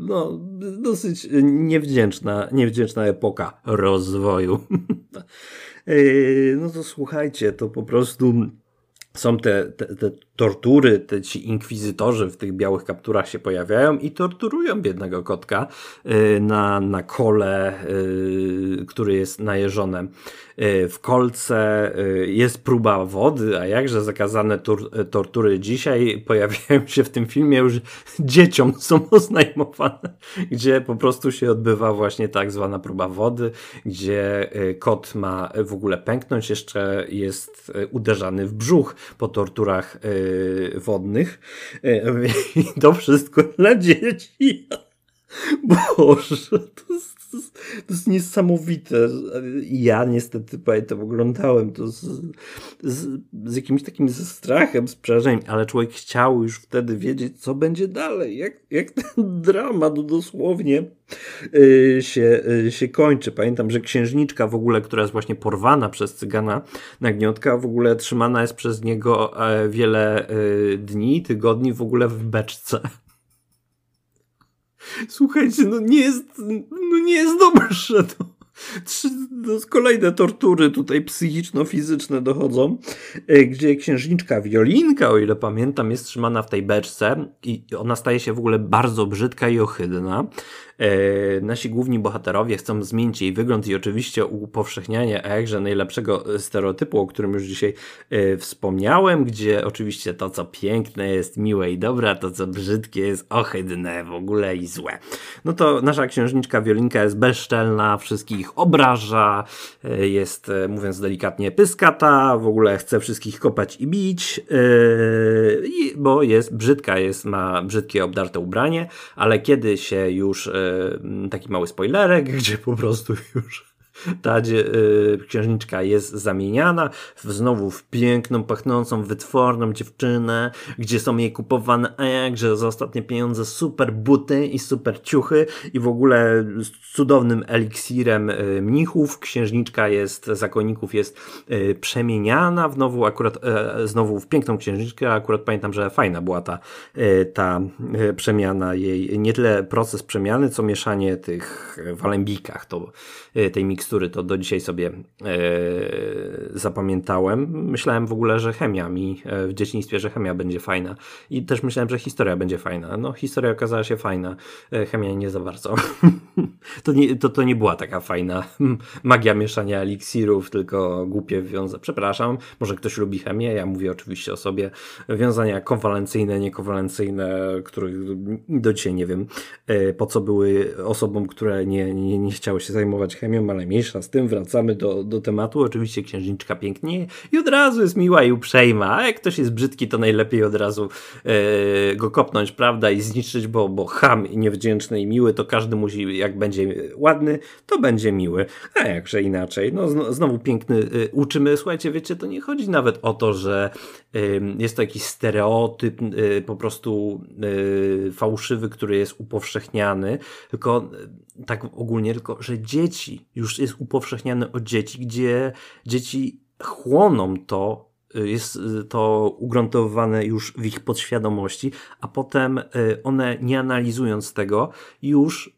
No, dosyć niewdzięczna, niewdzięczna epoka rozwoju. No to słuchajcie, to po prostu są te, te, te tortury, te ci inkwizytorzy w tych białych kapturach się pojawiają i torturują biednego kotka y, na, na kole, y, który jest najeżone y, w kolce. Jest próba wody, a jakże zakazane tortury dzisiaj pojawiają się w tym filmie już dzieciom są oznajmowane, gdzie po prostu się odbywa właśnie tak zwana próba wody, gdzie kot ma w ogóle pęknąć, jeszcze jest uderzany w brzuch po torturach wodnych. E, I to wszystko dla dzieci. Boże, to jest, to jest, niesamowite. Ja niestety pamiętam, oglądałem to z, z, z jakimś takim ze strachem, z przerażeniem, ale człowiek chciał już wtedy wiedzieć, co będzie dalej, jak, jak ten dramat dosłownie y, się, y, się kończy. Pamiętam, że księżniczka w ogóle, która jest właśnie porwana przez cygana Nagniotka, w ogóle trzymana jest przez niego e, wiele y, dni, tygodni w ogóle w beczce. Słuchajcie, no nie jest, no nie jest dobrze. To, trzy, no kolejne tortury tutaj psychiczno-fizyczne dochodzą, e, gdzie księżniczka Wiolinka, o ile pamiętam, jest trzymana w tej beczce i ona staje się w ogóle bardzo brzydka i ohydna. E, nasi główni bohaterowie chcą zmienić jej wygląd i oczywiście upowszechnianie jakże najlepszego stereotypu, o którym już dzisiaj e, wspomniałem, gdzie oczywiście to, co piękne jest miłe i dobre, a to, co brzydkie jest ohydne w ogóle i złe. No to nasza księżniczka Wiolinka jest bezczelna, wszystkich obraża, e, jest, mówiąc delikatnie, pyskata, w ogóle chce wszystkich kopać i bić, bo jest brzydka, jest, ma brzydkie obdarte ubranie, ale kiedy się już taki mały spoilerek, gdzie po prostu już ta y, księżniczka jest zamieniana w, znowu w piękną, pachnącą, wytworną dziewczynę, gdzie są jej kupowane jakże za ostatnie pieniądze super buty i super ciuchy i w ogóle z cudownym eliksirem y, mnichów. Księżniczka jest, zakonników jest y, przemieniana w nowu, akurat e, znowu w piękną księżniczkę. Akurat pamiętam, że fajna była ta, ta przemiana jej, nie tyle proces przemiany, co mieszanie tych w alembikach, to, tej miks tekstury, to do dzisiaj sobie e, zapamiętałem. Myślałem w ogóle, że chemia mi e, w dzieciństwie, że chemia będzie fajna. I też myślałem, że historia będzie fajna. No, historia okazała się fajna, e, chemia nie za bardzo. to, nie, to, to nie była taka fajna magia mieszania eliksirów, tylko głupie wiązania. Przepraszam, może ktoś lubi chemię, ja mówię oczywiście o sobie. Wiązania kowalencyjne, niekowalencyjne, których do dzisiaj nie wiem, po co były osobom, które nie, nie, nie chciały się zajmować chemią, ale mniejsza z tym, wracamy do, do tematu. Oczywiście księżniczka pięknie i od razu jest miła i uprzejma, a jak ktoś jest brzydki, to najlepiej od razu e, go kopnąć, prawda, i zniszczyć, bo, bo ham i niewdzięczny i miły, to każdy musi, jak będzie ładny, to będzie miły. A jakże inaczej. No znowu piękny y, uczymy. Słuchajcie, wiecie, to nie chodzi nawet o to, że y, jest to jakiś stereotyp po prostu fałszywy, który jest upowszechniany, tylko tak ogólnie, tylko że dzieci, już jest upowszechniane od dzieci, gdzie dzieci chłoną to, y, jest y, to ugruntowane już w ich podświadomości, a potem y, one nie analizując tego już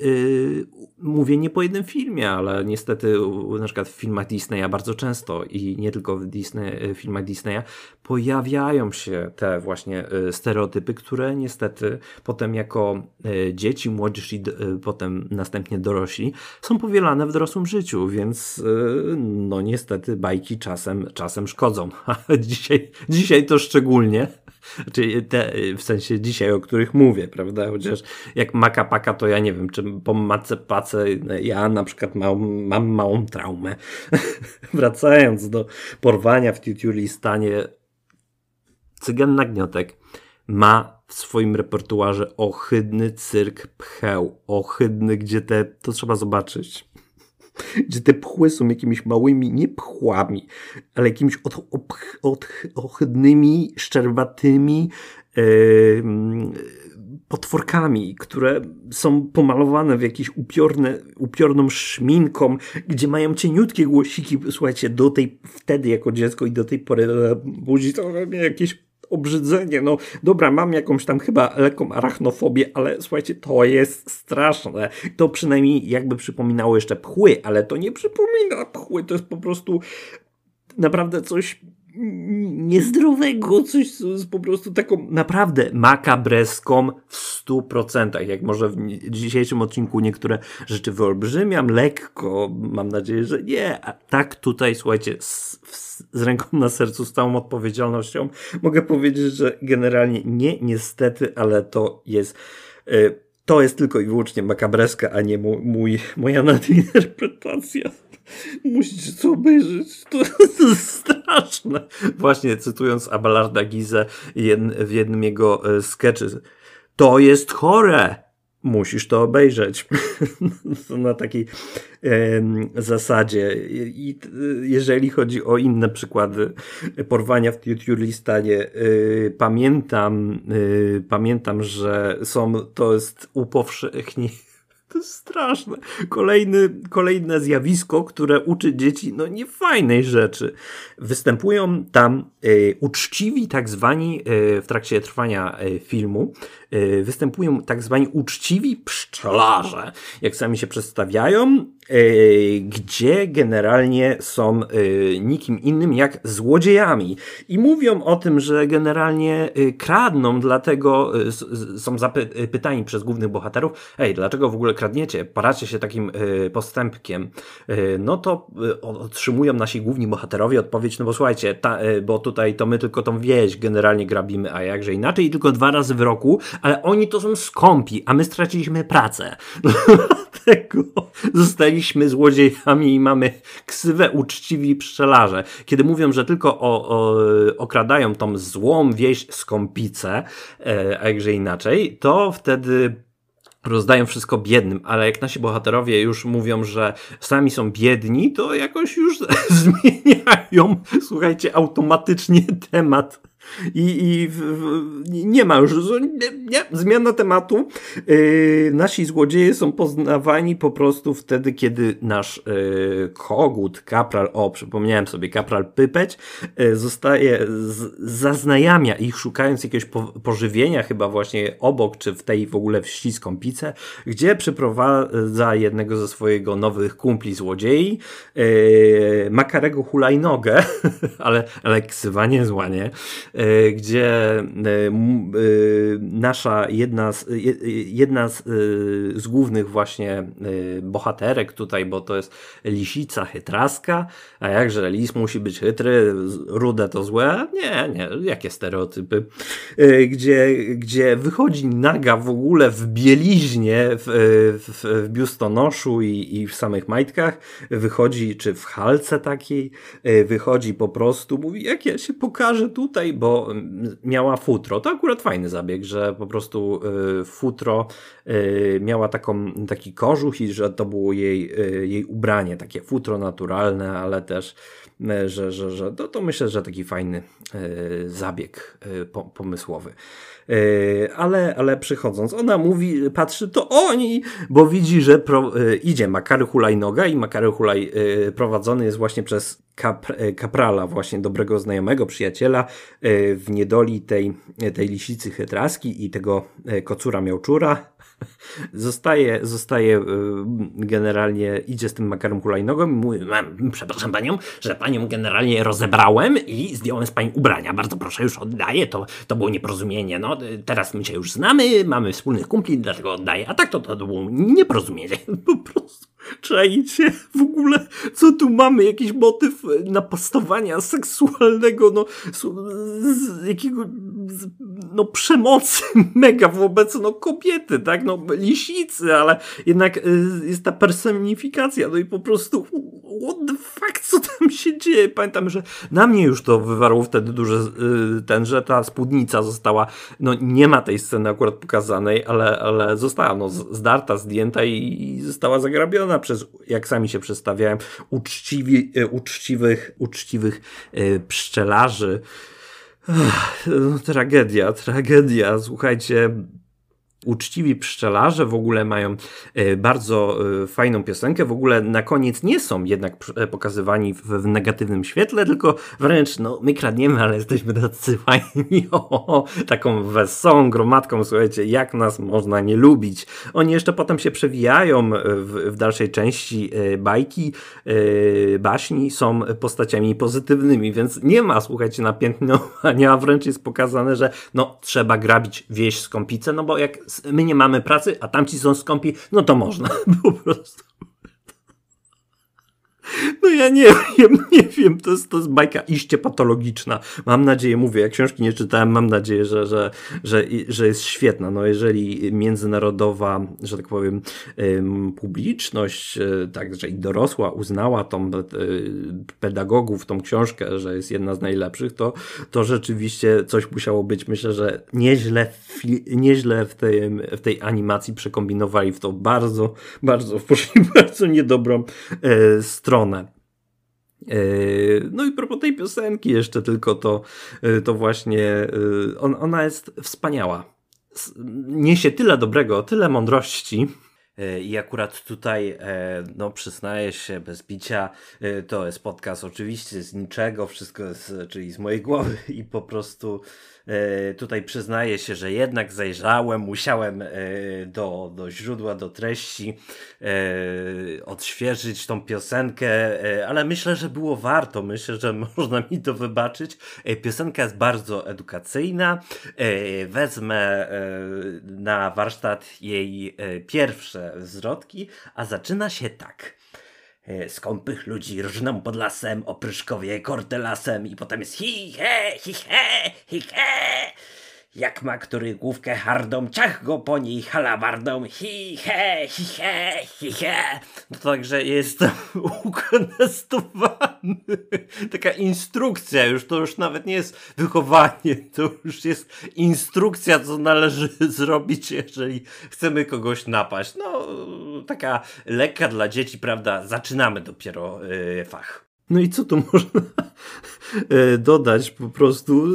Yy, mówię nie po jednym filmie, ale niestety na przykład w filmach Disneya bardzo często i nie tylko w Disney, filmach Disneya pojawiają się te właśnie yy, stereotypy, które niestety potem jako yy, dzieci, młodzież i potem następnie dorośli są powielane w dorosłym życiu, więc no niestety bajki czasem, czasem szkodzą. dzisiaj, dzisiaj to szczególnie. Czyli te, w sensie dzisiaj, o których mówię, prawda? Chociaż jak maka paka, to ja nie wiem, czy po mace pace ja na przykład mam, mam małą traumę. Wracając do porwania w Tutiulistanie, Cygan Nagniotek ma w swoim repertuarze ohydny cyrk pcheł. Ohydny, gdzie te, to trzeba zobaczyć gdzie te pchły są jakimiś małymi, nie pchłami, ale jakimiś od, od, od, ohydnymi, szczerbatymi yy, potworkami, które są pomalowane w jakieś upiorne, upiorną szminką, gdzie mają cieniutkie głosiki, słuchajcie, do tej, wtedy jako dziecko i do tej pory budzi to mnie jakieś obrzydzenie. No dobra, mam jakąś tam chyba lekką arachnofobię, ale słuchajcie, to jest straszne. To przynajmniej jakby przypominało jeszcze pchły, ale to nie przypomina pchły, to jest po prostu naprawdę coś niezdrowego, coś z po prostu taką naprawdę makabreską w stu procentach. Jak może w dzisiejszym odcinku niektóre rzeczy wyolbrzymiam lekko, mam nadzieję, że nie, a tak tutaj, słuchajcie, z, z ręką na sercu, z całą odpowiedzialnością mogę powiedzieć, że generalnie nie, niestety, ale to jest... Yy, to jest tylko i wyłącznie makabreska, a nie mój moja nadinterpretacja. Musicie to obejrzeć. To, jest straszne. Właśnie cytując Abelarda Gizę w jednym jego e, sketchy. To jest chore! musisz to obejrzeć. na takiej zasadzie. I jeżeli chodzi o inne przykłady porwania w Tjurlistanie, e, pamiętam, e, pamiętam, że są, to jest upowszechni to jest straszne. Kolejny, kolejne zjawisko, które uczy dzieci no niefajnej rzeczy. Występują tam y, uczciwi tak zwani y, w trakcie trwania y, filmu występują tak zwani uczciwi pszczelarze. Jak sami się przedstawiają, y, gdzie generalnie są y, nikim innym jak złodziejami. I mówią o tym, że generalnie kradną, dlatego są zapytani przez głównych bohaterów, ej, dlaczego w ogóle kradniecie, paracie się takim y, postępkiem, y, no to y, otrzymują nasi główni bohaterowie odpowiedź, no bo słuchajcie, ta, bo tutaj to my tylko tą wieś generalnie grabimy, a jakże inaczej, tylko dwa razy w roku, ale oni to są skąpi, a my straciliśmy pracę. Dlatego zostaliśmy złodziejami i mamy ksywę uczciwi pszczelarze. Kiedy mówią, że tylko o, o, okradają tą złą wieś skąpicę, e, a jakże inaczej, to wtedy rozdają wszystko biednym, ale jak nasi bohaterowie już mówią, że sami są biedni, to jakoś już zmieniają, słuchajcie, automatycznie temat i, i w, w, nie ma już, nie, nie, zmiana tematu. Yy, nasi złodzieje są poznawani po prostu wtedy, kiedy nasz yy, kogut, kapral, o, przypomniałem sobie, kapral Pypeć, yy, zostaje, z, zaznajamia ich, szukając jakiegoś po, pożywienia, chyba właśnie obok, czy w tej w ogóle wsi Skąpice, gdzie przyprowadza jednego ze swojego nowych kumpli złodziei, yy, Makarego Hulajnogę, ale, ale ksywa niezła, nie? E, gdzie e, e, nasza jedna z, jedna z, z głównych właśnie bohaterek tutaj, bo to jest lisica chytraska, a jakże lis musi być chytry, rude to złe? Nie, nie, jakie stereotypy. Gdzie, gdzie wychodzi naga w ogóle w bieliźnie, w, w, w biustonoszu i, i w samych majtkach, wychodzi, czy w halce takiej, wychodzi po prostu, mówi, jak ja się pokażę tutaj, bo bo miała futro. To akurat fajny zabieg, że po prostu y, futro y, miała taką, taki kożuch i że to było jej, y, jej ubranie, takie futro naturalne, ale też, że, że, że to, to myślę, że taki fajny zabieg pomysłowy. Ale, ale przychodząc, ona mówi, patrzy, to oni, bo widzi, że pro, idzie Makary Hulajnoga i Makary Hulaj prowadzony jest właśnie przez E, kaprala, właśnie dobrego znajomego, przyjaciela e, w niedoli tej, tej lisicy chytraski i tego e, kocura miałczura. Zostaje, zostaje generalnie, idzie z tym makarem hulajnogą i mówi, przepraszam panią, że panią generalnie rozebrałem i zdjąłem z pani ubrania. Bardzo proszę, już oddaję, to, to było nieporozumienie. No, teraz my się już znamy, mamy wspólnych kumpli, dlatego oddaję. A tak to, to było nieporozumienie. Po prostu. Czajcie w ogóle, co tu mamy? Jakiś motyw napastowania seksualnego, no, z jakiego, z, no, przemocy mega wobec, no, kobiety, tak, no, lisicy, ale jednak y, jest ta personifikacja, no i po prostu what the fuck, co tam się dzieje? Pamiętam, że na mnie już to wywarło wtedy duży y, ten, że ta spódnica została, no, nie ma tej sceny akurat pokazanej, ale, ale została, no, zdarta, zdjęta i, i została zagrabiona przez, jak sami się przedstawiałem, uczciwi, e, uczciwych, uczciwych e, pszczelarzy. No, tragedia, tragedia. Słuchajcie, uczciwi pszczelarze w ogóle mają e, bardzo e, fajną piosenkę. W ogóle na koniec nie są jednak pokazywani w, negatywnym świetle, tylko wręcz, no, my kradniemy, ale jesteśmy tacy fajni. O, taką wesołą gromadką, słuchajcie, jak nas można nie lubić. Oni jeszcze potem się przewijają w, w dalszej części bajki, baśni, są postaciami pozytywnymi, więc nie ma, słuchajcie, napiętnowania, wręcz jest pokazane, że no, trzeba grabić wieś skąpice, no bo jak my nie mamy pracy, a tamci są skąpi, no to można po prostu. No ja nie wiem, nie wiem, to jest, to jest bajka iście patologiczna. Mam nadzieję, mówię, jak książki nie czytałem, mam nadzieję, że, że, że, że jest świetna. No jeżeli międzynarodowa, że tak powiem, publiczność, e, także i dorosła uznała tą e, pedagogów, tą książkę, że jest jedna z najlepszych, to, to rzeczywiście coś musiało być. Myślę, że nieźle, nieźle w, tej, w tej animacji przekombinowali w to bardzo, bardzo, bardzo niedobrą e, stronę stronę. E, no i propos tej piosenki jeszcze tylko to, e, to właśnie e, on, ona jest wspaniała. Niesie tyle dobrego, tyle mądrości. I akurat tutaj, no przyznaję się bez bicia, to jest podcast oczywiście z niczego, wszystko jest, czyli z mojej głowy i po prostu tutaj przyznaję się, że jednak zajrzałem, musiałem e, do, do źródła, do treści e, odświeżyć tą piosenkę, ale myślę, że było warto. Myślę, że można mi to wybaczyć. Piosenka jest bardzo edukacyjna. Wezmę na warsztat jej pierwsze zwrotki, a zaczyna się tak. E, skąpych ludzi rżną pod lasem, opryszkowie kortelasem i potem jest hi he, hi he, hi he. Jak ma który główkę hardą, ciach go po niej halabardą, hi he, hi he, hi he. No także jest ukonestowany. Taka instrukcja już, to już nawet nie jest wychowanie, to już jest instrukcja, co należy zrobić, jeżeli chcemy kogoś napaść. No, taka lekka dla dzieci, prawda? Zaczynamy dopiero yy, fach. No i co tu można e, dodać? Po prostu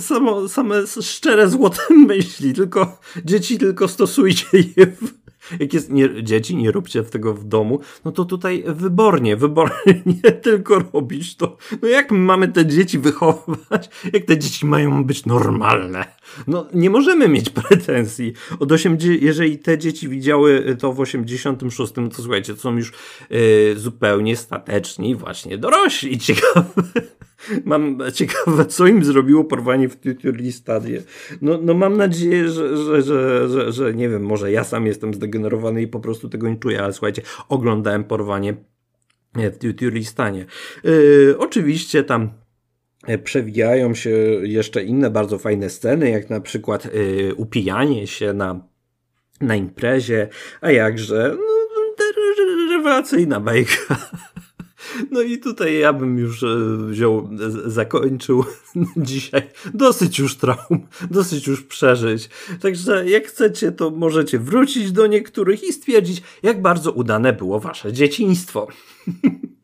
samo, same szczere złote myśli, tylko dzieci tylko stosujcie je w jak jest nie, dzieci, nie róbcie tego w domu, no to tutaj wybornie, wybornie nie tylko robić to. No jak mamy te dzieci wychowywać, jak te dzieci mają być normalne? No nie możemy mieć pretensji. Od 80, jeżeli te dzieci widziały to w 86, to słuchajcie, to są już yy, zupełnie stateczni, właśnie dorośli, ciekawe. Mam ciekawe, co im zrobiło porwanie w Tuturlistadie. No, no mam nadzieję, że, że, że, że, że nie wiem, może ja sam jestem zdegenerowany i po prostu tego nie czuję, ale słuchajcie, oglądałem porwanie w Tuturlistanie. Yy, oczywiście tam e, przewijają się jeszcze inne bardzo fajne sceny, jak na przykład yy, upijanie się na, na imprezie, a jakże no, rewelacyjna bajka. No i tutaj ja bym już e, wziął, zakończył dzisiaj. Dosyć już traum, dosyć już przeżyć. Także jak chcecie, to możecie wrócić do niektórych i stwierdzić, jak bardzo udane było wasze dzieciństwo.